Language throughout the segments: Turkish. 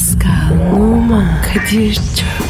Pascal, Oman, Kadir çok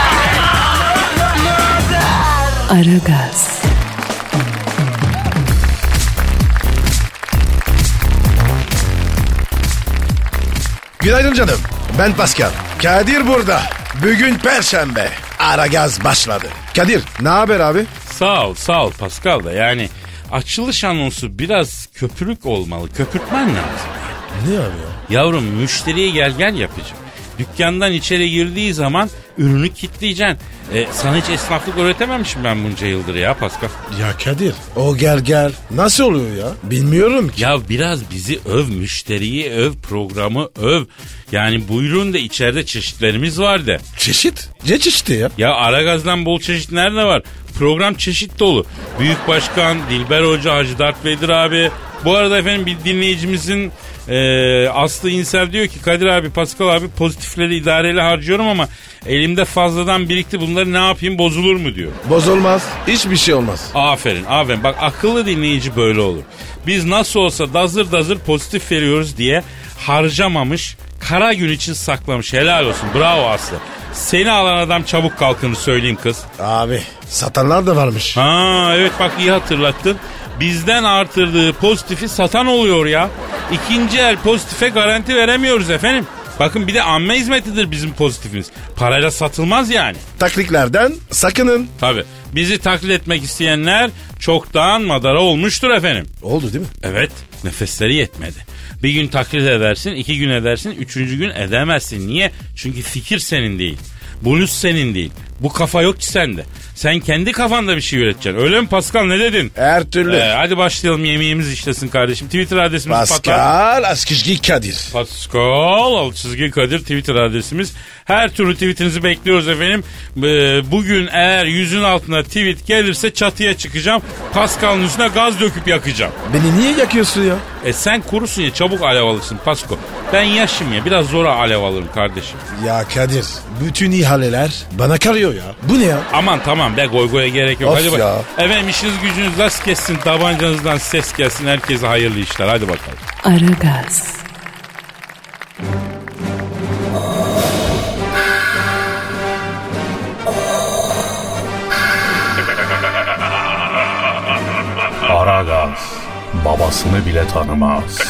Aragaz, Günaydın canım. Ben Pascal. Kadir burada. Bugün Perşembe. Aragaz başladı. Kadir ne haber abi? Sağ ol sağ ol Pascal da yani açılış anonsu biraz köpürük olmalı. Köpürtmen lazım. Ne abi ya? Yavrum müşteriye gel gel yapacağım. Dükkandan içeri girdiği zaman ürünü kitleyeceksin. E, sana hiç esnaflık öğretememişim ben bunca yıldır ya Pascal. Ya Kadir o gel gel. Nasıl oluyor ya? Bilmiyorum ki. Ya biraz bizi öv, müşteriyi öv, programı öv. Yani buyurun da içeride çeşitlerimiz var de. Çeşit? Ne çeşidi ya? Ya Aragaz'dan bol çeşit nerede var? Program çeşit dolu. Büyük Başkan, Dilber Hoca, Hacı Dert Vedir abi. Bu arada efendim bir dinleyicimizin e, Aslı İnsel diyor ki Kadir abi, Pascal abi pozitifleri idareli harcıyorum ama elimde fazladan birikti bunları ne yapayım bozulur mu diyor. Bozulmaz. Hiçbir şey olmaz. Aferin aferin bak akıllı dinleyici böyle olur. Biz nasıl olsa dazır dazır pozitif veriyoruz diye harcamamış kara gün için saklamış helal olsun bravo Aslı. Seni alan adam çabuk kalkını söyleyeyim kız. Abi satanlar da varmış. Ha evet bak iyi hatırlattın. Bizden artırdığı pozitifi satan oluyor ya. İkinci el pozitife garanti veremiyoruz efendim. Bakın bir de amme hizmetidir bizim pozitifimiz. Parayla satılmaz yani. Takliklerden sakının. Tabi bizi taklit etmek isteyenler çoktan madara olmuştur efendim. Oldu değil mi? Evet nefesleri yetmedi. Bir gün taklit edersin, iki gün edersin, üçüncü gün edemezsin. Niye? Çünkü fikir senin değil. Bluz senin değil. Bu kafa yok ki sende. Sen kendi kafanda bir şey üreteceksin. Öyle mi Pascal ne dedin? Her türlü. Ee, hadi başlayalım yemeğimiz işlesin kardeşim. Twitter adresimiz. Pascal Askışgi Kadir. Pascal alt çizgi Kadir Twitter adresimiz. Her türlü tweetinizi bekliyoruz efendim. Ee, bugün eğer yüzün altına tweet gelirse çatıya çıkacağım. Pascal'ın üstüne gaz döküp yakacağım. Beni niye yakıyorsun ya? E sen kurusun ya çabuk alev alırsın Pasko. Ben yaşım ya biraz zora alev alırım kardeşim. Ya Kadir bütün ihaleler bana karıyor ya. Bu ne ya? Aman tamam be goy goya gerek yok. Of hadi bak. ya. Efendim işiniz gücünüz rast kessin tabancanızdan ses gelsin herkese hayırlı işler hadi bakalım. Aragaz, Aragaz babasını bile tanımaz.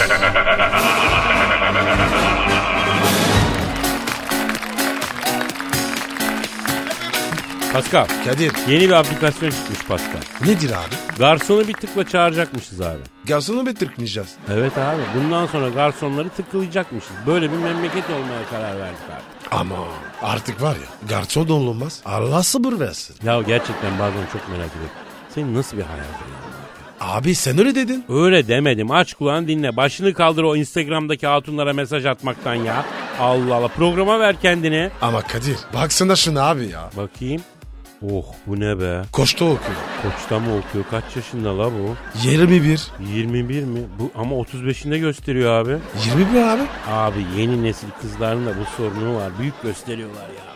Pascal Kadir yeni bir aplikasyon çıkmış Pascal. nedir abi? Garsonu bir tıkla çağıracakmışız abi. Garsonu bitirmeyeceğiz. Evet abi bundan sonra garsonları tıklayacakmışız. Böyle bir memleket olmaya karar verdik abi. Ama artık var ya garson da olmaz. Allah sabır versin. Ya gerçekten bazen çok merak ediyorum. Senin nasıl bir hayatın ya? Abi sen öyle dedin. Öyle demedim. Aç kulağını dinle. Başını kaldır o Instagram'daki hatunlara mesaj atmaktan ya. Allah Allah. Programa ver kendini. Ama Kadir baksana şuna abi ya. Bakayım. Oh bu ne be? Koçta okuyor. Koçta mı okuyor? Kaç yaşında la bu? 21. 21 mi? Bu ama 35'inde gösteriyor abi. 21 abi. Abi yeni nesil kızların da bu sorunu var. Büyük gösteriyorlar ya.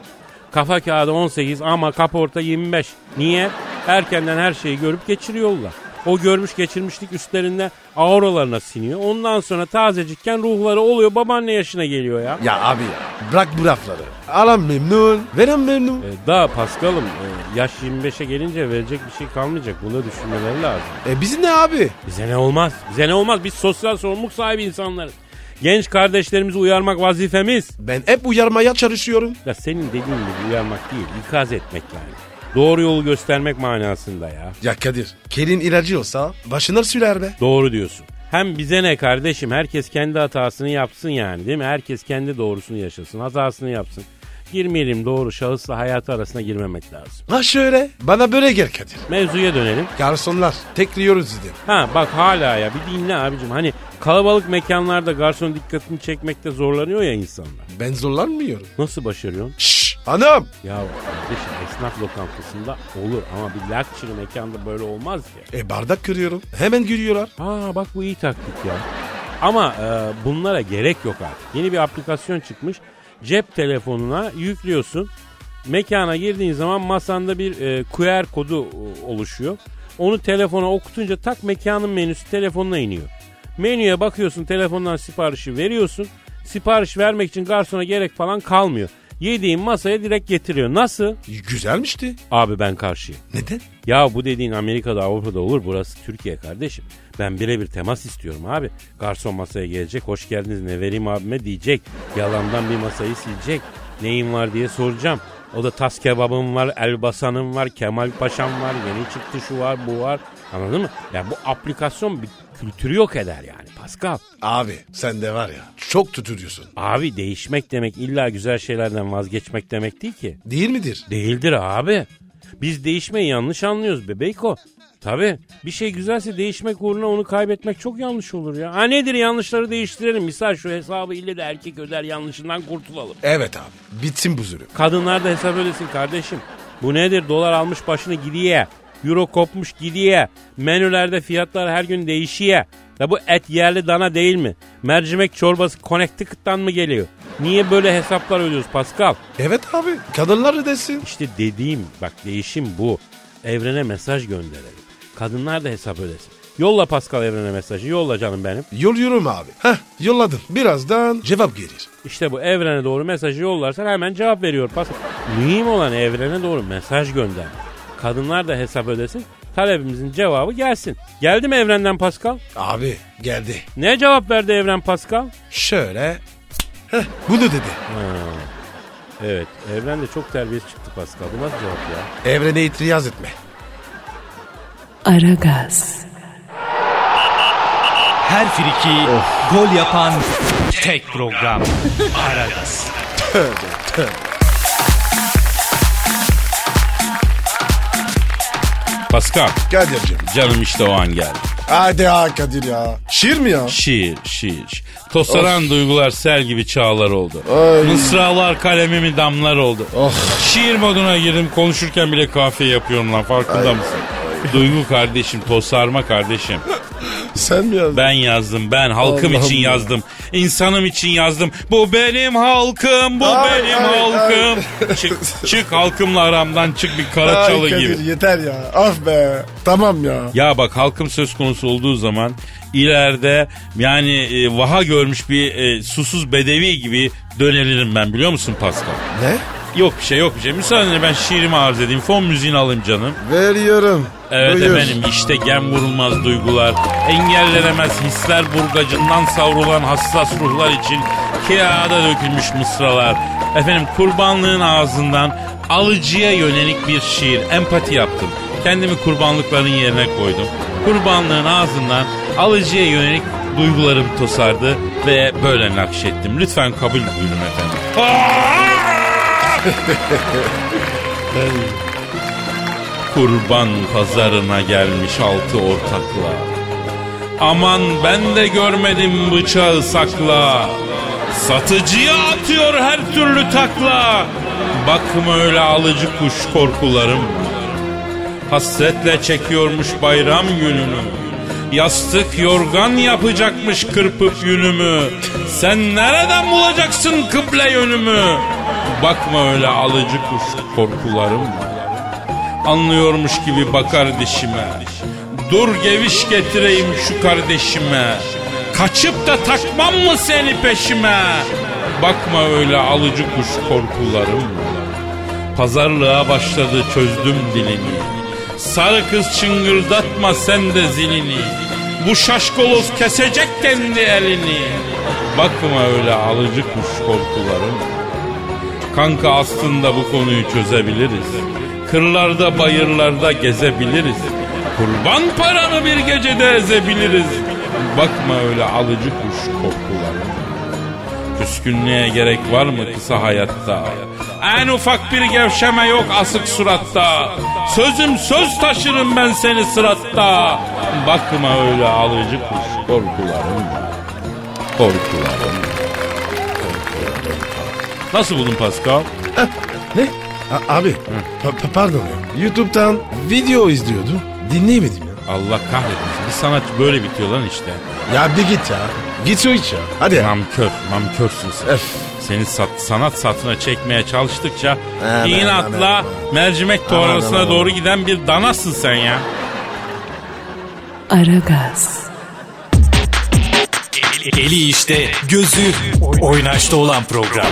Kafa kağıdı 18 ama kaporta 25. Niye? Erkenden her şeyi görüp geçiriyorlar. O görmüş geçirmişlik üstlerinde auralarına siniyor. Ondan sonra tazecikken ruhları oluyor babaanne yaşına geliyor ya. Ya abi ya bırak bu lafları. Alan memnun. Veren memnun. E, daha Paskal'ım e, yaş 25'e gelince verecek bir şey kalmayacak. Bunu düşünmeleri lazım. E bizim ne abi? Bize ne olmaz? Bize ne olmaz? Biz sosyal sorumluluk sahibi insanlarız. Genç kardeşlerimizi uyarmak vazifemiz. Ben hep uyarmaya çalışıyorum. Ya senin dediğin gibi uyarmak değil, ikaz etmek yani. Doğru yolu göstermek manasında ya. Ya Kadir kelin ilacı olsa başına sürer be. Doğru diyorsun. Hem bize ne kardeşim herkes kendi hatasını yapsın yani değil mi? Herkes kendi doğrusunu yaşasın, hatasını yapsın. Girmeyelim doğru şahısla hayatı arasına girmemek lazım. Ha şöyle bana böyle gel Kadir. Mevzuya dönelim. Garsonlar tekliyoruz dedim. Ha bak hala ya bir dinle abicim. Hani kalabalık mekanlarda garson dikkatini çekmekte zorlanıyor ya insanlar. Ben zorlanmıyorum. Nasıl başarıyorsun? Şşş Hanım. Ya kardeşim esnaf lokantasında olur ama bir luxury mekanda böyle olmaz ya. E bardak kırıyorum. Hemen gülüyorlar. Aa bak bu iyi taktik ya. Ama e, bunlara gerek yok artık. Yeni bir aplikasyon çıkmış. Cep telefonuna yüklüyorsun. Mekana girdiğin zaman masanda bir e, QR kodu e, oluşuyor. Onu telefona okutunca tak mekanın menüsü telefonuna iniyor. Menüye bakıyorsun telefondan siparişi veriyorsun. Sipariş vermek için garsona gerek falan kalmıyor. Yediğin masaya direkt getiriyor. Nasıl? Güzelmişti. Abi ben karşıyım. Neden? Ya bu dediğin Amerika'da Avrupa'da olur burası Türkiye kardeşim. Ben birebir temas istiyorum abi. Garson masaya gelecek hoş geldiniz ne vereyim abime diyecek. Yalandan bir masayı silecek. Neyin var diye soracağım. O da tas kebabım var, elbasanım var, Kemal Paşam var, yeni çıktı şu var bu var. Anladın mı? Ya bu aplikasyon bir kültürü yok eder yani Pascal. Abi sen de var ya çok tutuyorsun. Abi değişmek demek illa güzel şeylerden vazgeçmek demek değil ki. Değil midir? Değildir abi. Biz değişmeyi yanlış anlıyoruz bebeyko. Tabi bir şey güzelse değişmek uğruna onu kaybetmek çok yanlış olur ya. Ha nedir yanlışları değiştirelim. Misal şu hesabı ille de erkek öder yanlışından kurtulalım. Evet abi bitsin bu zulüm. Kadınlar da hesap ödesin kardeşim. Bu nedir dolar almış başını gidiye. Euro kopmuş gidiye. Menülerde fiyatlar her gün değişiyor. Ya bu et yerli dana değil mi? Mercimek çorbası Connecticut'tan mı geliyor? Niye böyle hesaplar ödüyoruz Pascal? Evet abi kadınlar ödesin. İşte dediğim bak değişim bu. Evrene mesaj gönderelim. Kadınlar da hesap ödesin. Yolla Pascal evrene mesajı. Yolla canım benim. Yolluyorum abi. Heh yolladım. Birazdan cevap gelir. İşte bu evrene doğru mesajı yollarsan hemen cevap veriyor Pascal. Mühim olan evrene doğru mesaj gönder. Kadınlar da hesap ödesin. Talebimizin cevabı gelsin. Geldi mi evrenden Pascal? Abi geldi. Ne cevap verdi evren Pascal? Şöyle. Heh bunu dedi. Evet evren de çok terbiyesiz çıktı Pascal. Bu nasıl cevap ya? Evrene itiraz etme. Aragaz, Her friki gol yapan tek program. Aragaz. Pascal Kadir'cim. canım işte o an geldi. Hadi ya Kadir ya. Şiir mi ya? Şiir, şiir. Tosaran duygular sel gibi çağlar oldu. Ay. Mısralar kalemimi damlar oldu. Oh. Şiir moduna girdim konuşurken bile kahve yapıyorum lan farkında mısın? Duygu kardeşim, tosarma kardeşim. Sen mi yazdın? Ben yazdım, ben halkım Allah'ım için ya. yazdım. insanım için yazdım. Bu benim halkım, bu Ay, benim ay, halkım. Çık, çık halkımla aramdan çık bir Karaçalı Ay gibi. Kadir yeter ya. Af be. Tamam ya. Ya bak halkım söz konusu olduğu zaman ileride yani e, vaha görmüş bir e, susuz bedevi gibi dönelirim ben biliyor musun Pascal? Ne? Yok bir şey yok bir şey. Müsaadenle ben şiirimi arz edeyim. Fon müziğini alayım canım. Veriyorum. Evet Buyur. efendim işte gem vurulmaz duygular, engellenemez hisler burgacından savrulan hassas ruhlar için kağıda dökülmüş mısralar. Efendim kurbanlığın ağzından alıcıya yönelik bir şiir, empati yaptım. Kendimi kurbanlıkların yerine koydum. Kurbanlığın ağzından alıcıya yönelik duygularım tosardı ve böyle nakşettim. Lütfen kabul buyurun efendim. Kurban pazarına gelmiş altı ortakla. Aman ben de görmedim bıçağı sakla. Satıcıya atıyor her türlü takla. Bakma öyle alıcı kuş korkularım. Hasretle çekiyormuş bayram gününü. Yastık yorgan yapacakmış kırpıp yünümü. Sen nereden bulacaksın kıble yönümü? Bakma öyle alıcı kuş korkularım. Anlıyormuş gibi bakar dişime. Dur geviş getireyim şu kardeşime. Kaçıp da takmam mı seni peşime? Bakma öyle alıcı kuş korkularım. Pazarlığa başladı çözdüm dilini. Sarı kız çıngırdatma sen de zilini. Bu şaşkoloz kesecek kendi elini. Bakma öyle alıcı kuş korkularım. Kanka aslında bu konuyu çözebiliriz. Kırlarda bayırlarda gezebiliriz. Kurban paranı bir gecede ezebiliriz. Bakma öyle alıcı kuş korkularım. Küskünlüğe gerek var mı kısa hayatta? En ufak bir gevşeme yok asık suratta. Sözüm söz taşırım ben seni sıratta. Bakma öyle alıcı kuş korkularım. Korkularım. Nasıl buldun Pascal? Ne? A- abi pa- pa- pardon ya. YouTube'dan video izliyordum. Dinleyemedim ya. Allah kahretmesin. Bir sanatçı böyle bitiyor lan işte. Ya bir git ya. Git su iç ya. Hadi ya. Namkör, namkörsün sen. Öf. Seni sat, sanat satına çekmeye çalıştıkça Aman, inatla aman, mercimek torbasına aman, doğru giden bir danasın sen ya. Aragaz, Eli işte, gözü oynaşta olan program.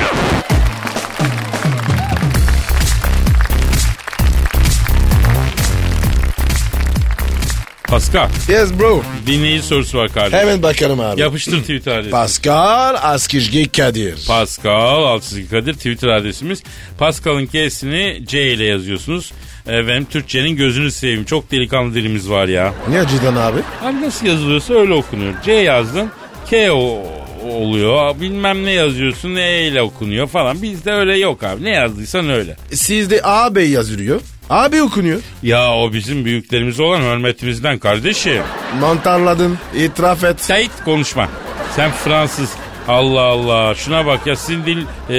Pascal, Yes bro. dinleyici sorusu var kardeşim. Hemen bakarım abi. Yapıştır Twitter adresi. Pascal Askizgi Kadir. Pascal Altçizgi Kadir Twitter adresimiz. Pascal'ın K'sini C ile yazıyorsunuz. Efendim Türkçenin gözünü seveyim. Çok delikanlı dilimiz var ya. ne acıdan abi? Abi nasıl yazılıyorsa öyle okunuyor. C yazdın K o oluyor. Bilmem ne yazıyorsun E ile okunuyor falan. Bizde öyle yok abi. Ne yazdıysan öyle. Sizde ağabey yazılıyor. Abi okunuyor. Ya o bizim büyüklerimiz olan hürmetimizden kardeşim. Mantarladın. itiraf et. Sait konuşma. Sen Fransız. Allah Allah. Şuna bak ya sizin dil e,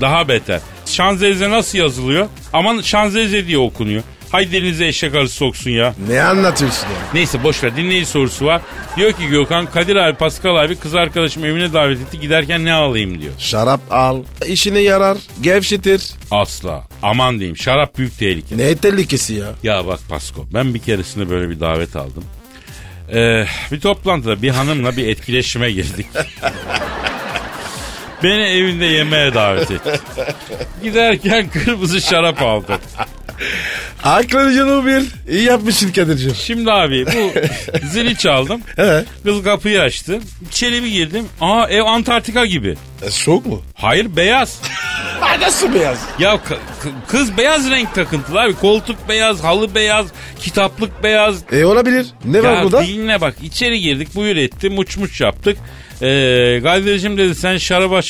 daha beter. Şanzelize nasıl yazılıyor? Aman Şanzelize diye okunuyor. Hay dilinize eşek arısı soksun ya. Ne anlatıyorsun ya? Neyse boş ver dinleyici sorusu var. Diyor ki Gökhan Kadir abi Pascal abi kız arkadaşım evine davet etti giderken ne alayım diyor. Şarap al. işine yarar. Gevşetir. Asla. Aman diyeyim şarap büyük tehlike. Ne tehlikesi ya? Ya bak Pasko ben bir keresinde böyle bir davet aldım. Ee, bir toplantıda bir hanımla bir etkileşime girdik. Beni evinde yemeğe davet etti. Giderken kırmızı şarap aldı. Aklını canım bir. İyi yapmışsın Kadir'cim. Şimdi abi bu zili çaldım. He. Kız kapıyı açtı. İçeri bir girdim. Aa ev Antarktika gibi. E, soğuk mu? Hayır beyaz. Nasıl beyaz? Ya kız beyaz renk takıntılı abi. Koltuk beyaz, halı beyaz, kitaplık beyaz. E olabilir. Ne var Ya burada? dinle bak içeri girdik buyur etti muç muç yaptık. Ee, Kadir'cim dedi sen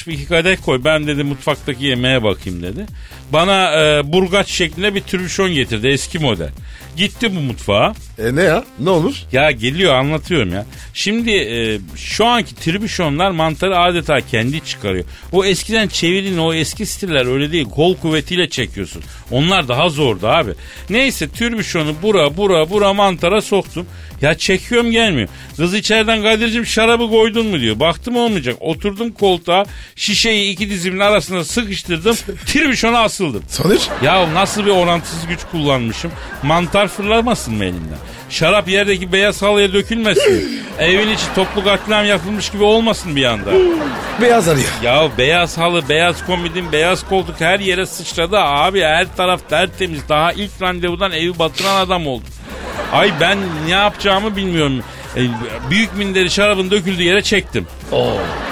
bir iki kadeh koy ben dedi mutfaktaki yemeğe bakayım dedi. Bana e, burgaç şeklinde bir türbüşon getirdi eski model. Gitti bu mutfağa. E ne ya? Ne olur? Ya geliyor anlatıyorum ya. Şimdi e, şu anki tribüşonlar mantarı adeta kendi çıkarıyor. O eskiden çevirdiğin o eski stiller öyle değil. Kol kuvvetiyle çekiyorsun. Onlar daha zordu abi. Neyse tribüşonu bura bura bura mantara soktum. Ya çekiyorum gelmiyor. Kız içeriden Kadir'cim şarabı koydun mu diyor. Baktım olmayacak. Oturdum koltuğa şişeyi iki dizimin arasına sıkıştırdım. tribüşona asıldım. Sonuç? Ya nasıl bir orantısız güç kullanmışım. Mantar fırlamasın mı elimden? Şarap yerdeki beyaz halıya dökülmesin. Evin içi toplu katliam yapılmış gibi olmasın bir anda. Beyaz arıyor. Ya beyaz halı, beyaz komodin, beyaz koltuk her yere sıçradı abi. Her taraf tertemiz. Daha ilk randevudan evi batıran adam oldum. Ay ben ne yapacağımı bilmiyorum. E, büyük minderi şarabın döküldüğü yere çektim.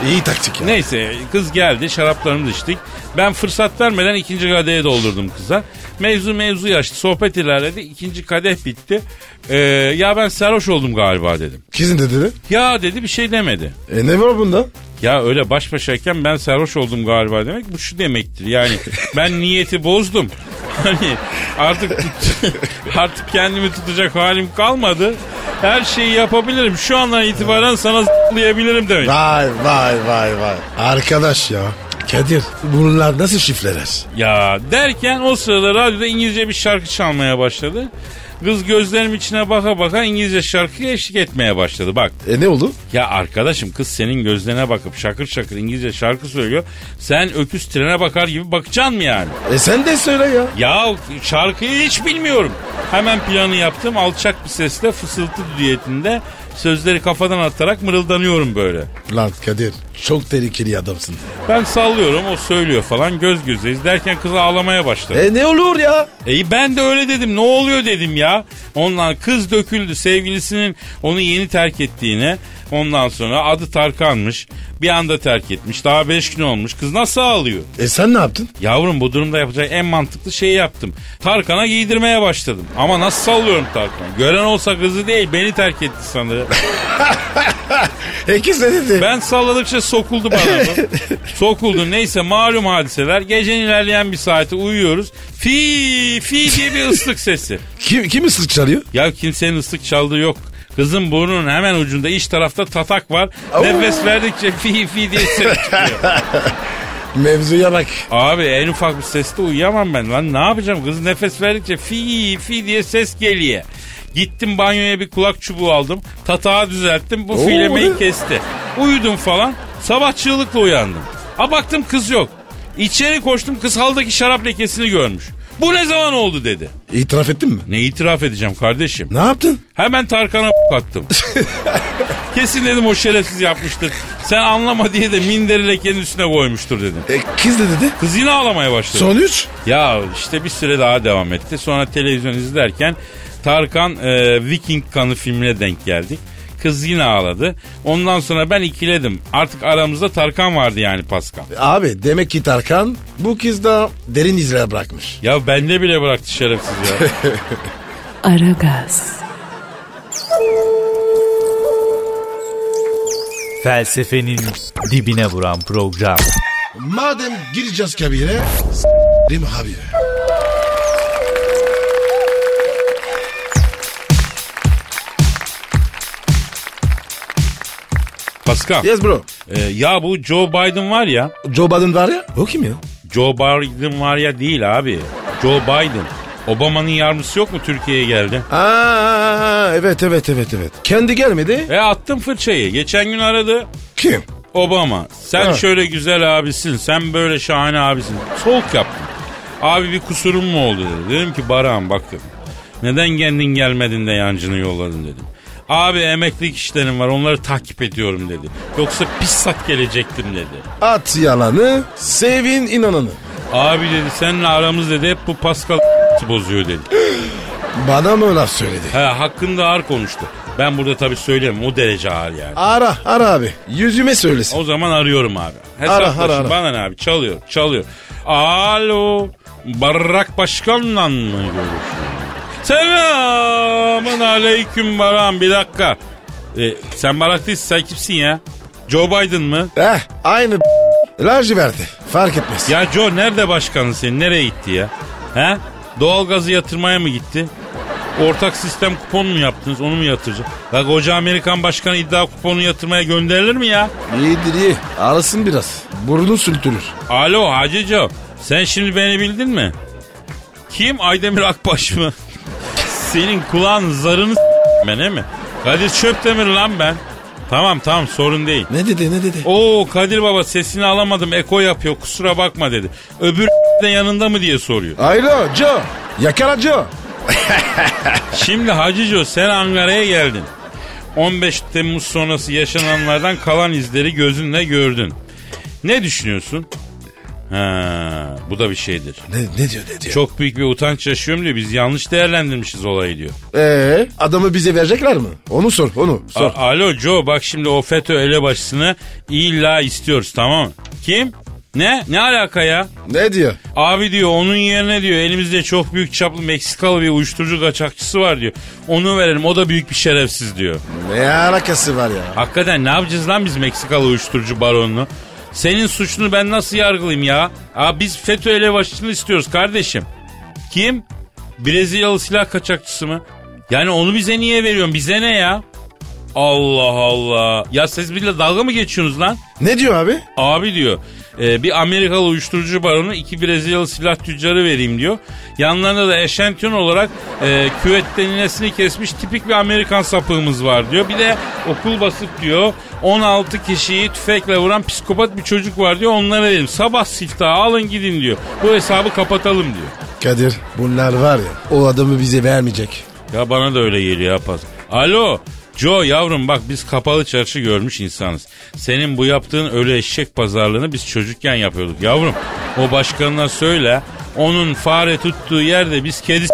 İyi taktik ya. Neyse kız geldi şaraplarımızı içtik. Ben fırsat vermeden ikinci kadeye doldurdum kıza. Mevzu mevzu yaşlı sohbet ilerledi. İkinci kadeh bitti. Ee, ya ben sarhoş oldum galiba dedim. Kızın dedi mi? Ya dedi bir şey demedi. E ne var bunda? Ya öyle baş başayken ben sarhoş oldum galiba demek bu şu demektir. Yani ben niyeti bozdum. Hani artık artık kendimi tutacak halim kalmadı. Her şeyi yapabilirim. Şu andan itibaren sana zıplayabilirim demek. Vay vay vay vay. Arkadaş ya. Kadir bunlar nasıl şifreler? Ya derken o sırada radyoda İngilizce bir şarkı çalmaya başladı. Kız gözlerim içine baka baka İngilizce şarkıya eşlik etmeye başladı. Bak E ne oldu? ya arkadaşım kız senin gözlerine bakıp şakır şakır İngilizce şarkı söylüyor. Sen öküz trene bakar gibi bakacaksın mı yani? E sen de söyle ya. Ya şarkıyı hiç bilmiyorum. Hemen planı yaptım alçak bir sesle fısıltı düetinde sözleri kafadan atarak mırıldanıyorum böyle. Lan Kadir çok tehlikeli adamsın. Ben sallıyorum o söylüyor falan göz gözeyiz derken kız ağlamaya başladı. E ne olur ya? E ben de öyle dedim ne oluyor dedim ya. Ondan kız döküldü sevgilisinin onu yeni terk ettiğine. Ondan sonra adı Tarkan'mış. Bir anda terk etmiş. Daha beş gün olmuş. Kız nasıl ağlıyor? E sen ne yaptın? Yavrum bu durumda yapacak en mantıklı şeyi yaptım. Tarkan'a giydirmeye başladım. Ama nasıl sallıyorum Tarkan? Gören olsa kızı değil beni terk etti sanırım. E kız ne dedi? Ben salladıkça sokuldu bana bu. Sokuldu neyse malum hadiseler. Gecenin ilerleyen bir saati uyuyoruz. Fi fi diye bir ıslık sesi. Kim, kim ıslık çalıyor? Ya kimsenin ıslık çaldığı yok. Kızın burnunun hemen ucunda iç tarafta tatak var. Nefes verdikçe fi fi diye ses çıkıyor. Mevzuya bak. Abi en ufak bir seste uyuyamam ben lan. Ne yapacağım? Kız nefes verdikçe fi fi diye ses geliyor. Gittim banyoya bir kulak çubuğu aldım. Tatağı düzelttim. Bu Oo, filemeyi kesti. Uyudum falan. Sabah çığlıkla uyandım. Ha baktım kız yok. İçeri koştum kız haldaki şarap lekesini görmüş. Bu ne zaman oldu dedi. İtiraf ettin mi? Ne itiraf edeceğim kardeşim? Ne yaptın? Hemen Tarkan'a attım. Kesin dedim o şerefsiz yapmıştır. Sen anlama diye de minderi lekenin üstüne koymuştur dedim. E, kız ne dedi? Kız yine ağlamaya başladı. Sonuç? Ya işte bir süre daha devam etti. Sonra televizyon izlerken Tarkan e, Viking kanı filmine denk geldik. Kız yine ağladı. Ondan sonra ben ikiledim. Artık aramızda Tarkan vardı yani Pascal. Abi demek ki Tarkan bu kızda derin izler bırakmış. Ya bende bile bıraktı şerefsiz ya. Aragaz, Felsefenin dibine vuran program. Madem gireceğiz kabire s**rim abi. Pascal. Yes bro. e, ya bu Joe Biden var ya. Joe Biden var ya. O kim ya? Joe Biden var ya değil abi. Joe Biden. Obama'nın yardımcısı yok mu Türkiye'ye geldi? Aa, evet evet evet evet. Kendi gelmedi. E attım fırçayı. Geçen gün aradı. Kim? Obama sen Ha. şöyle güzel abisin sen böyle şahane abisin. Soğuk yaptın. Abi bir kusurum mu oldu dedi. Dedim ki Baran bak dedim. Neden kendin gelmedin de yancını yolladın dedim. Abi emeklilik işlerim var onları takip ediyorum dedi. Yoksa pis sat gelecektim dedi. At yalanı, sevin inananı. Abi dedi seninle aramız dedi hep bu Pascal bozuyor dedi. Bana mı laf söyledi? He hakkında ağır konuştu. Ben burada tabii söyleyemem o derece ağır yani. Ara, ara abi. Yüzüme söylesin. O zaman arıyorum abi. Ara, Hesaplaşın ara, ara. bana ne abi çalıyor çalıyor. Alo Barrak Başkan'la mı görüşüyorum? Selamın aleyküm Baran bir dakika. E, sen Barak değilsin sen kimsin ya? Joe Biden mı? Eh, aynı verdi. Fark etmez. Ya Joe nerede başkanın senin? Nereye gitti ya? He? Doğalgazı yatırmaya mı gitti? Ortak sistem kupon mu yaptınız onu mu yatıracak? La koca Amerikan başkanı iddia kuponu yatırmaya gönderilir mi ya? İyidir iyi. Arasın biraz. Burnunu sürtürür. Alo Hacı Joe. Sen şimdi beni bildin mi? Kim? Aydemir Akbaş mı? Senin kulağın zarını ben he mi? Kadir Çöptemir lan ben. Tamam tamam sorun değil. Ne dedi ne dedi? Oo Kadir baba sesini alamadım eko yapıyor kusura bakma dedi. Öbür de yanında mı diye soruyor. Alo Joe. Yakala Joe. Şimdi Hacı Joe sen Ankara'ya geldin. 15 Temmuz sonrası yaşananlardan kalan izleri gözünle gördün. Ne düşünüyorsun? Ha, bu da bir şeydir. Ne, ne diyor ne diyor? Çok büyük bir utanç yaşıyorum diyor. Biz yanlış değerlendirmişiz olayı diyor. Ee, adamı bize verecekler mi? Onu sor onu sor. A- Alo Joe bak şimdi o FETÖ elebaşısını illa istiyoruz tamam mı? Kim? Ne? Ne alaka ya? ne diyor? Abi diyor onun yerine diyor elimizde çok büyük çaplı Meksikalı bir uyuşturucu kaçakçısı var diyor. Onu verelim o da büyük bir şerefsiz diyor. Ne alakası var ya? Hakikaten ne yapacağız lan biz Meksikalı uyuşturucu baronunu? Senin suçunu ben nasıl yargılayayım ya? Aa, biz FETÖ elebaşısını istiyoruz kardeşim. Kim? Brezilyalı silah kaçakçısı mı? Yani onu bize niye veriyorsun? Bize ne ya? Allah Allah. Ya siz bile dalga mı geçiyorsunuz lan? Ne diyor abi? Abi diyor e, bir Amerikalı uyuşturucu baronu iki Brezilyalı silah tüccarı vereyim diyor. Yanlarında da eşantiyon olarak e, küvetten inesini kesmiş tipik bir Amerikan sapığımız var diyor. Bir de okul basıp diyor 16 kişiyi tüfekle vuran psikopat bir çocuk var diyor. Onlara verelim sabah siftahı alın gidin diyor. Bu hesabı kapatalım diyor. Kadir bunlar var ya o adamı bize vermeyecek. Ya bana da öyle geliyor ya. Alo Joe yavrum bak biz kapalı çarşı görmüş insanız. Senin bu yaptığın ölü eşek pazarlığını biz çocukken yapıyorduk yavrum. O başkanına söyle onun fare tuttuğu yerde biz kedi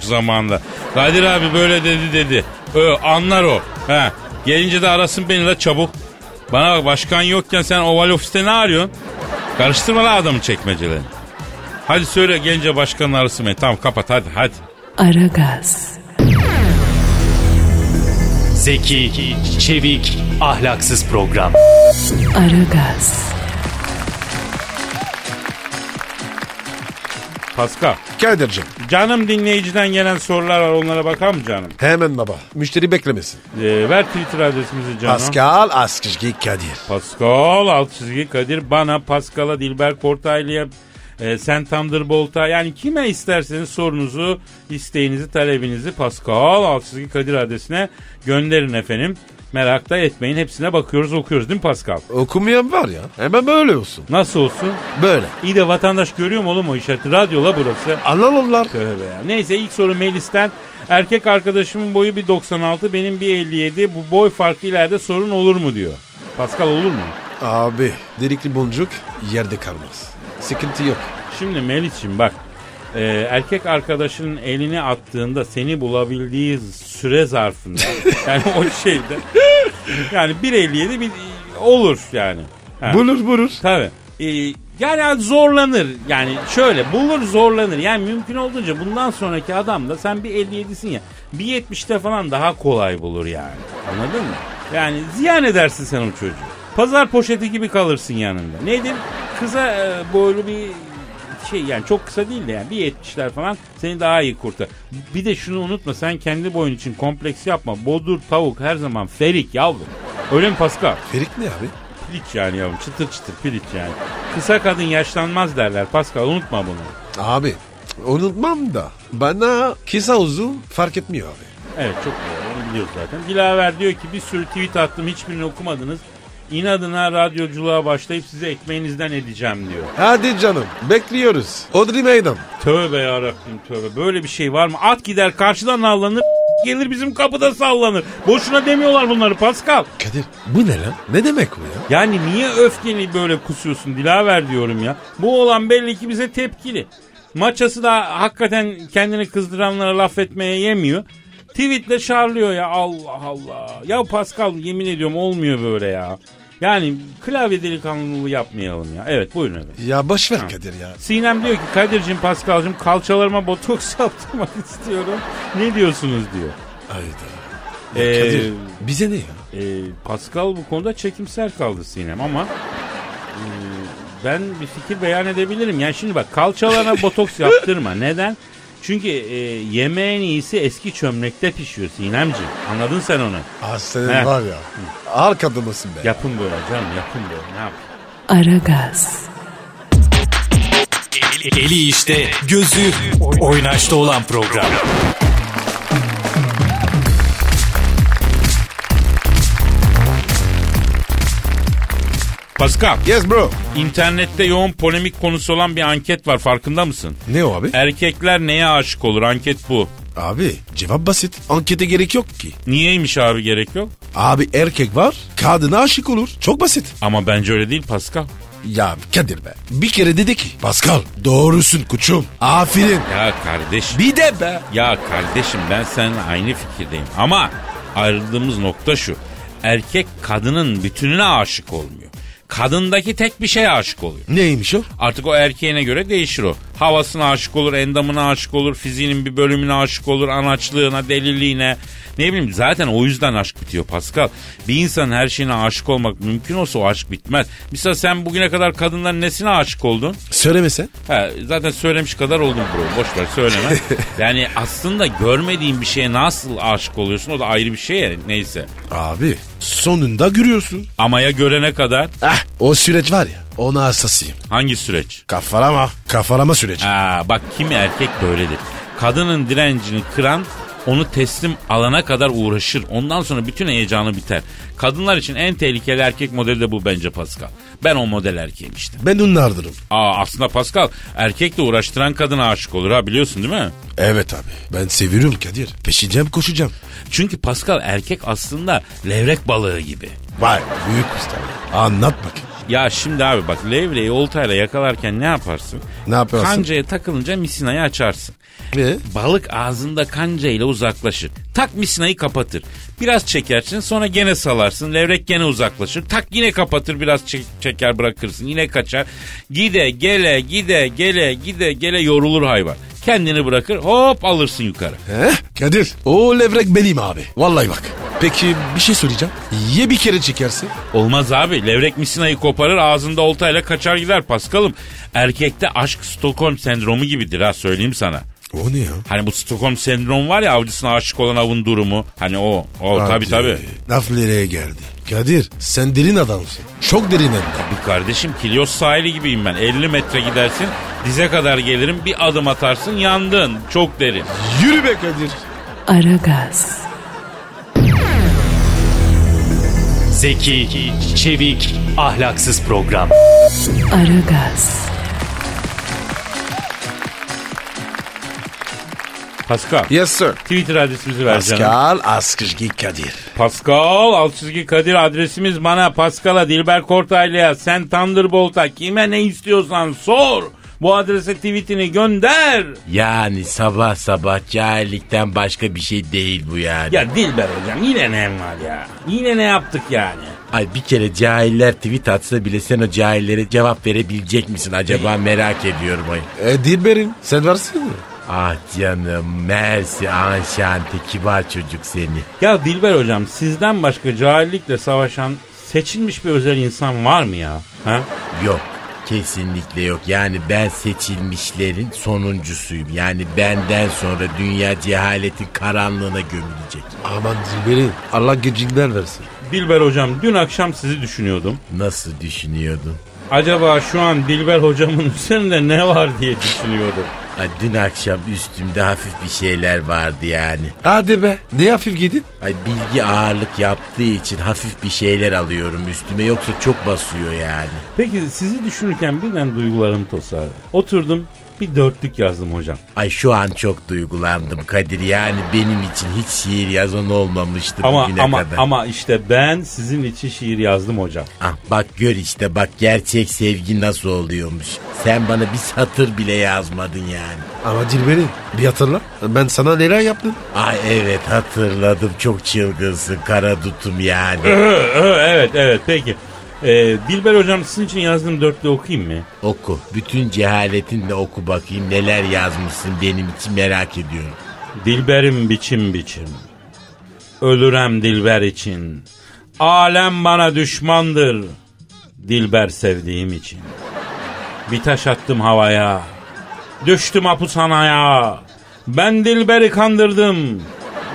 zamanında. Kadir abi böyle dedi dedi. Ö, anlar o. He. Gelince de arasın beni la çabuk. Bana bak başkan yokken sen oval ofiste ne arıyorsun? Karıştırma la adamın çekmecelerini. Hadi söyle gence başkanın arasın beni. Tamam kapat hadi hadi. Aragaz, Zeki, çevik, ahlaksız program. Aragaz, Pascal. Kadir'cim Canım dinleyiciden gelen sorular var onlara bakar mı canım? hemen baba. Müşteri beklemesin. Ee, ver Twitter adresimizi canım. Pascal Askışgi Kadir. Pascal alt çizgi Kadir bana Pascal'a Dilber Kortaylı'ya e, sen Thunderbolt'a yani kime isterseniz sorunuzu, isteğinizi, talebinizi Pascal alt çizgi Kadir adresine gönderin efendim. Merak da etmeyin hepsine bakıyoruz okuyoruz değil mi Pascal? Okumayan var ya. Hemen böyle olsun. Nasıl olsun? Böyle. İyi de vatandaş görüyor mu oğlum o işareti? Radyola burası. Anlarlar. Tövbe ya. Neyse ilk soru Melis'ten. Erkek arkadaşımın boyu bir 96 benim bir 57. Bu boy farkı ileride sorun olur mu diyor. Pascal olur mu? Abi delikli boncuk yerde kalmaz. Sıkıntı yok. Şimdi Melis'ciğim bak. e, erkek arkadaşının elini attığında seni bulabildiği süre zarfında yani o şeyde yani 1.57 bir olur yani. Ha. Bulur bulur. Tabii. Ee, yani zorlanır. Yani şöyle bulur zorlanır. Yani mümkün olduğunca bundan sonraki adam da sen bir 57'sin ya. Bir 70'te falan daha kolay bulur yani. Anladın mı? Yani ziyan edersin sen o çocuğu. Pazar poşeti gibi kalırsın yanında. Nedir? Kısa e, boylu bir şey yani çok kısa değil de yani bir 70'ler falan seni daha iyi kurtar. Bir de şunu unutma sen kendi boyun için kompleks yapma. Bodur tavuk her zaman ferik yavrum. Öyle mi Pascal? Ferik ne abi? Piliç yani yavrum çıtır çıtır piliç yani. Kısa kadın yaşlanmaz derler Pascal unutma bunu. Abi unutmam da bana kısa uzun fark etmiyor abi. Evet çok doğru onu biliyoruz zaten. Dilaver diyor ki bir sürü tweet attım hiçbirini okumadınız. İnadına radyoculuğa başlayıp size ekmeğinizden edeceğim diyor. Hadi canım bekliyoruz. Odri meydan. Tövbe yarabbim tövbe böyle bir şey var mı? At gider karşıdan avlanır gelir bizim kapıda sallanır. Boşuna demiyorlar bunları Pascal. Kadir bu ne lan? Ne demek bu ya? Yani niye öfkeni böyle kusuyorsun Dilaver diyorum ya. Bu olan belli ki bize tepkili. Maçası da hakikaten kendini kızdıranlara laf etmeye yemiyor. Tweetle şarlıyor ya Allah Allah. Ya Pascal yemin ediyorum olmuyor böyle ya. Yani klavye delikanlılığı yapmayalım ya. Evet buyurun efendim. Ya boş ver Kadir ya. Sinem diyor ki Kadir'cim Pascal'cım kalçalarıma botoks yaptırmak istiyorum. Ne diyorsunuz diyor. Hayda. Ee, Kadir bize ne ya? e, Pascal bu konuda çekimser kaldı Sinem ama e, ben bir fikir beyan edebilirim. Yani şimdi bak kalçalarına botoks yaptırma. Neden? Çünkü e, yemeğin iyisi eski çömlekte pişiyor Sinemciğim. Anladın sen onu. Ah senin He. var ya. Al kadınısın be. Yapın böyle canım yapın böyle ne yap? Aragaz, Eli işte, gözü oynaşta olan program. Pascal Yes bro. internette yoğun polemik konusu olan bir anket var farkında mısın? Ne o abi? Erkekler neye aşık olur anket bu. Abi cevap basit. Ankete gerek yok ki. Niyeymiş abi gerek yok? Abi erkek var kadına aşık olur. Çok basit. Ama bence öyle değil Pascal. Ya Kadir be. Bir kere dedi ki. Pascal doğrusun kuçum. Aferin. Ya kardeşim. Bir de be. Ya kardeşim ben seninle aynı fikirdeyim ama ayrıldığımız nokta şu. Erkek kadının bütününe aşık olmuyor. Kadındaki tek bir şeye aşık oluyor. Neymiş o? Artık o erkeğine göre değişir o. Havasına aşık olur, endamına aşık olur, fiziğinin bir bölümüne aşık olur, anaçlığına, deliliğine. Ne bileyim zaten o yüzden aşk bitiyor Pascal. Bir insanın her şeyine aşık olmak mümkün olsa o aşk bitmez. Mesela sen bugüne kadar kadınların nesine aşık oldun? Söylemesen. Ha, zaten söylemiş kadar oldum bro. Boş ver söyleme. yani aslında görmediğin bir şeye nasıl aşık oluyorsun o da ayrı bir şey ya. Neyse. Abi sonunda görüyorsun. Ama ya görene kadar Ah o süreç var ya ona hassasıyım. hangi süreç? Kafarama. Kafarama süreci. Aa, bak kimi erkek böyledir. Kadının direncini kıran onu teslim alana kadar uğraşır. Ondan sonra bütün heyecanı biter. Kadınlar için en tehlikeli erkek modeli de bu bence Pascal. Ben o model erkeğim işte. Ben onlardırım. Aa aslında Pascal erkekle uğraştıran kadına aşık olur ha biliyorsun değil mi? Evet abi. Ben seviyorum Kadir. Peşeceğim koşacağım. Çünkü Pascal erkek aslında levrek balığı gibi. Vay büyük usta. Anlat bakayım. Ya şimdi abi bak levreyi oltayla yakalarken ne yaparsın? Ne yaparsın? Kancaya takılınca misinayı açarsın. Ve? Balık ağzında kancayla uzaklaşır. Tak misinayı kapatır. Biraz çekersin sonra gene salarsın. Levrek gene uzaklaşır. Tak yine kapatır biraz çek- çeker bırakırsın. Yine kaçar. Gide gele gide gele gide gele yorulur hayvan. Kendini bırakır hop alırsın yukarı. He? Kadir o levrek benim abi. Vallahi bak. Peki bir şey söyleyeceğim. Ye bir kere çekersin. Olmaz abi. Levrek misinayı koparır ağzında oltayla kaçar gider Paskal'ım. Erkekte aşk Stockholm sendromu gibidir ha söyleyeyim sana. O ne ya? Hani bu Stockholm sendromu var ya avcısına aşık olan avın durumu. Hani o. O tabii tabii. Laf nereye geldi? Kadir sen derin adamsın. Çok derin de. Bir kardeşim Kilyos sahili gibiyim ben. 50 metre gidersin dize kadar gelirim bir adım atarsın yandın. Çok derin. Yürü be Kadir. Aragaz, Zeki, çevik, ahlaksız program. Aragaz, Pascal. Yes sir. Twitter adresimizi ver canım. Pascal Askışki Kadir. Pascal çizgi Kadir adresimiz bana Pascal'a Dilber Kortaylı'ya sen Thunderbolt'a kime ne istiyorsan sor. Bu adrese tweetini gönder. Yani sabah sabah cahillikten başka bir şey değil bu yani. Ya Dilber hocam yine ne var ya? Yine ne yaptık yani? Ay bir kere cahiller tweet atsa bile sen o cahillere cevap verebilecek misin acaba merak ediyorum ay. E Dilber'im sen varsın mı? Ah canım mersi anşante kibar çocuk seni. Ya Dilber hocam sizden başka cahillikle savaşan seçilmiş bir özel insan var mı ya? Ha? Yok kesinlikle yok. Yani ben seçilmişlerin sonuncusuyum. Yani benden sonra dünya cehaletin karanlığına gömülecek. Aman Dilber'im Allah gecinden versin. Dilber hocam dün akşam sizi düşünüyordum. Nasıl düşünüyordun? Acaba şu an Dilber hocamın üzerinde ne var diye düşünüyordum. Ay dün akşam üstümde hafif bir şeyler vardı yani. Hadi be ne hafif gidin. Ay bilgi ağırlık yaptığı için hafif bir şeyler alıyorum üstüme yoksa çok basıyor yani. Peki sizi düşünürken birden duygularım tosardı. Oturdum bir dörtlük yazdım hocam. Ay şu an çok duygulandım Kadir yani benim için hiç şiir yazan olmamıştı Ama bugüne ama kadar. ama işte ben sizin için şiir yazdım hocam. Ah bak gör işte bak gerçek sevgi nasıl oluyormuş. Sen bana bir satır bile yazmadın yani. Ama Dilber'im bir hatırla. Ben sana neler yaptım? Ay evet hatırladım çok çılgınsın kara dutum yani. evet evet peki. Ee, Dilber hocam sizin için yazdığım dörtlü okuyayım mı? oku bütün cehaletinle oku bakayım neler yazmışsın benim için merak ediyorum. Dilberim biçim biçim. Ölürem Dilber için. Alem bana düşmandır. Dilber sevdiğim için. Bir taş attım havaya. Düştüm hapishanaya. Ben Dilber'i kandırdım.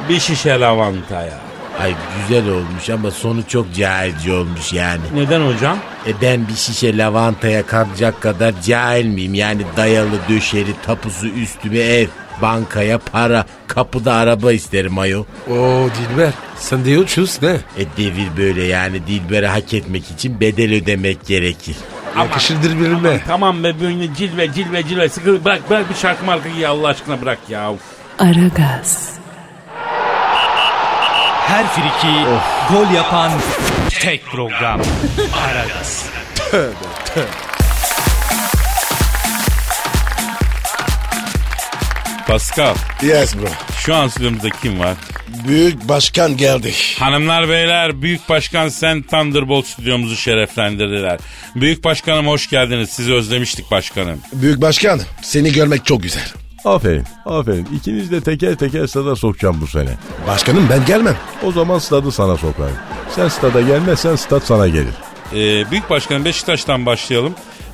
Bir şişe lavantaya. Ay güzel olmuş ama sonu çok cahilce olmuş yani. Neden hocam? E ben bir şişe lavantaya kalacak kadar cahil miyim? Yani dayalı döşeri tapusu üstüme ev, bankaya para, kapıda araba isterim ayol. Oo Dilber sen de uçuz ne? E devir böyle yani Dilber'i hak etmek için bedel ödemek gerekir. Yakışır Dilber'ime. Tamam be böyle cilve cilve cilve sıkı bırak bırak bir şarkı marka giy Allah aşkına bırak ya. Aragaz, Her friki gol yapan tek program. Aragaz. Pascal Yes bro. şu an stüdyomuzda kim var? Büyük başkan geldi. Hanımlar beyler Büyük Başkan Sen Thunderbolt stüdyomuzu şereflendirdiler. Büyük Başkanım hoş geldiniz. Sizi özlemiştik başkanım. Büyük başkan seni görmek çok güzel. Aferin, aferin. İkiniz de teker teker stada sokacağım bu sene. Başkanım ben gelmem. O zaman stadı sana sokarım. Sen stada gelmezsen stat sana gelir. Ee, Büyük Başkanım Beşiktaş'tan başlayalım.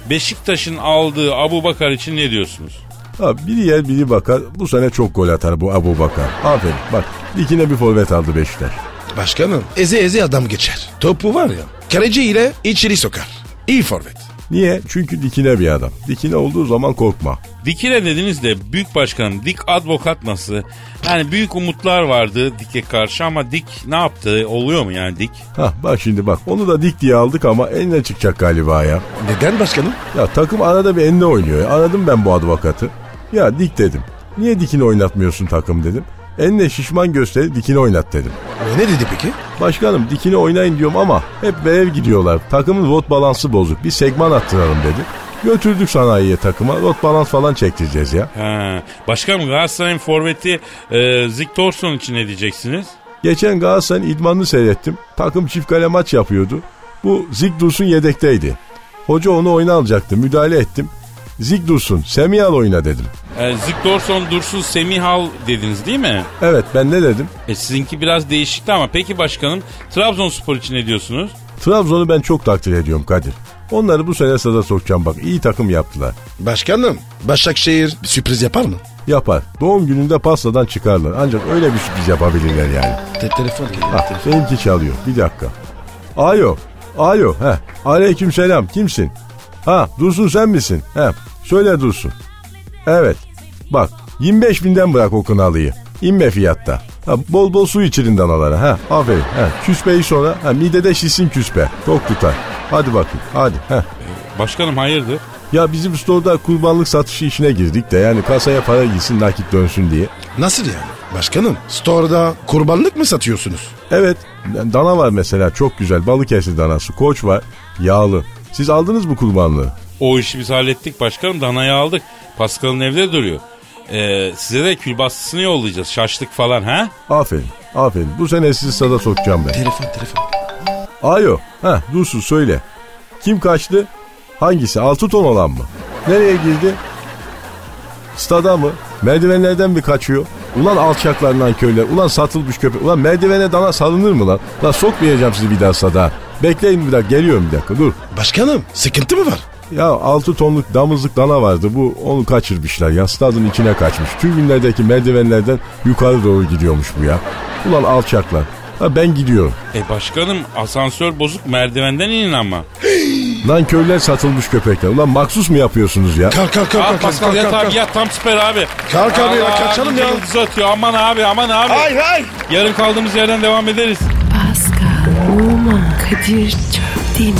Beşiktaş'ın aldığı Abu Bakar için ne diyorsunuz? Ha, biri yer biri bakar. Bu sene çok gol atar bu Abu Bakar. Aferin. Bak dikine bir forvet aldı Beşiktaş. Başkanım eze eze adam geçer. Topu var ya kaleci ile içeri sokar. İyi forvet. Niye? Çünkü dikine bir adam. Dikine olduğu zaman korkma. Dikine dediniz de Büyük Başkanım Dik Advokat nasıl? Yani büyük umutlar vardı Dik'e karşı ama Dik ne yaptı? Oluyor mu yani Dik? Hah bak şimdi bak onu da dik diye aldık ama eline çıkacak galiba ya. Neden başkanım? Ya takım arada bir enine oynuyor. Aradım ben bu advokatı. Ya dik dedim. Niye dikini oynatmıyorsun takım dedim. Enine şişman gösterip dikini oynat dedim. O ne dedi peki? Başkanım dikini oynayın diyorum ama hep verev gidiyorlar. Takımın rot balansı bozuk. Bir segman attıralım dedi. Götürdük sanayiye takıma. Rot balans falan çektireceğiz ya. Ha. Başkanım Galatasaray'ın forveti e, Zik Torson için ne diyeceksiniz? Geçen Galatasaray'ın idmanını seyrettim. Takım çift kale maç yapıyordu. Bu Zik Dursun yedekteydi. Hoca onu oyuna alacaktı. Müdahale ettim. Zik Dursun, Semih al oyna dedim. E, Zikdorson Dursun Semihal dediniz değil mi? Evet ben ne dedim? E sizinki biraz değişikti ama peki başkanım Trabzonspor için ne diyorsunuz? Trabzon'u ben çok takdir ediyorum Kadir. Onları bu sene sada sokacağım bak. iyi takım yaptılar. Başkanım Başakşehir bir sürpriz yapar mı? Yapar. Doğum gününde pastadan çıkarlar. Ancak öyle bir sürpriz yapabilirler yani. Te- telefon geliyor. Ha, telefon. benimki çalıyor. Bir dakika. Alo. Alo. He. Aleyküm selam. Kimsin? Ha Dursun sen misin? He. Söyle Dursun. Evet. Bak 25 binden bırak o kınalıyı. İnme fiyatta. Ha, bol bol su içirin danalara. Ha, aferin. Ha, küspeyi sonra ha, midede şişsin küspe. Tok tutar. Hadi bakayım. Hadi. Ha. Başkanım hayırdır? Ya bizim store'da kurbanlık satışı işine girdik de yani kasaya para gitsin nakit dönsün diye. Nasıl yani? Başkanım store'da kurbanlık mı satıyorsunuz? Evet dana var mesela çok güzel Balıkesir danası koç var yağlı. Siz aldınız mı kurbanlığı? O işi biz hallettik başkanım danayı aldık. Pascal'ın evde duruyor. E, size de külbastısını yollayacağız şaşlık falan ha? Aferin aferin bu sene sizi sada sokacağım ben. Telefon telefon. Alo ha Dursun söyle. Kim kaçtı? Hangisi 6 ton olan mı? Nereye girdi? Stada mı? Merdivenlerden mi kaçıyor? Ulan alçaklarından köyler. Ulan satılmış köpek. Ulan merdivene dana salınır mı lan? Lan sokmayacağım sizi bir daha sada. Bekleyin bir dakika geliyorum bir dakika dur. Başkanım sıkıntı mı var? Ya 6 tonluk damızlık dana vardı. Bu onu kaçırmışlar ya. Stadın içine kaçmış. Tribünlerdeki merdivenlerden yukarı doğru gidiyormuş bu ya. Ulan alçaklar. Ha ben gidiyorum. E başkanım asansör bozuk merdivenden inin ama. Lan köyler satılmış köpekler. Ulan maksus mu yapıyorsunuz ya? Kalk kalk kalk kalk Pascal kalk yat kalk. abi kalk. yat tam süper abi. Kalk abi ya, kaçalım ya. Yıldız atıyor aman abi aman abi. Hayır hayır. Yarın kaldığımız yerden devam ederiz. Pascal, Oman, Kadir değil mi?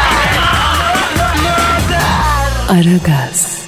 Aragaz.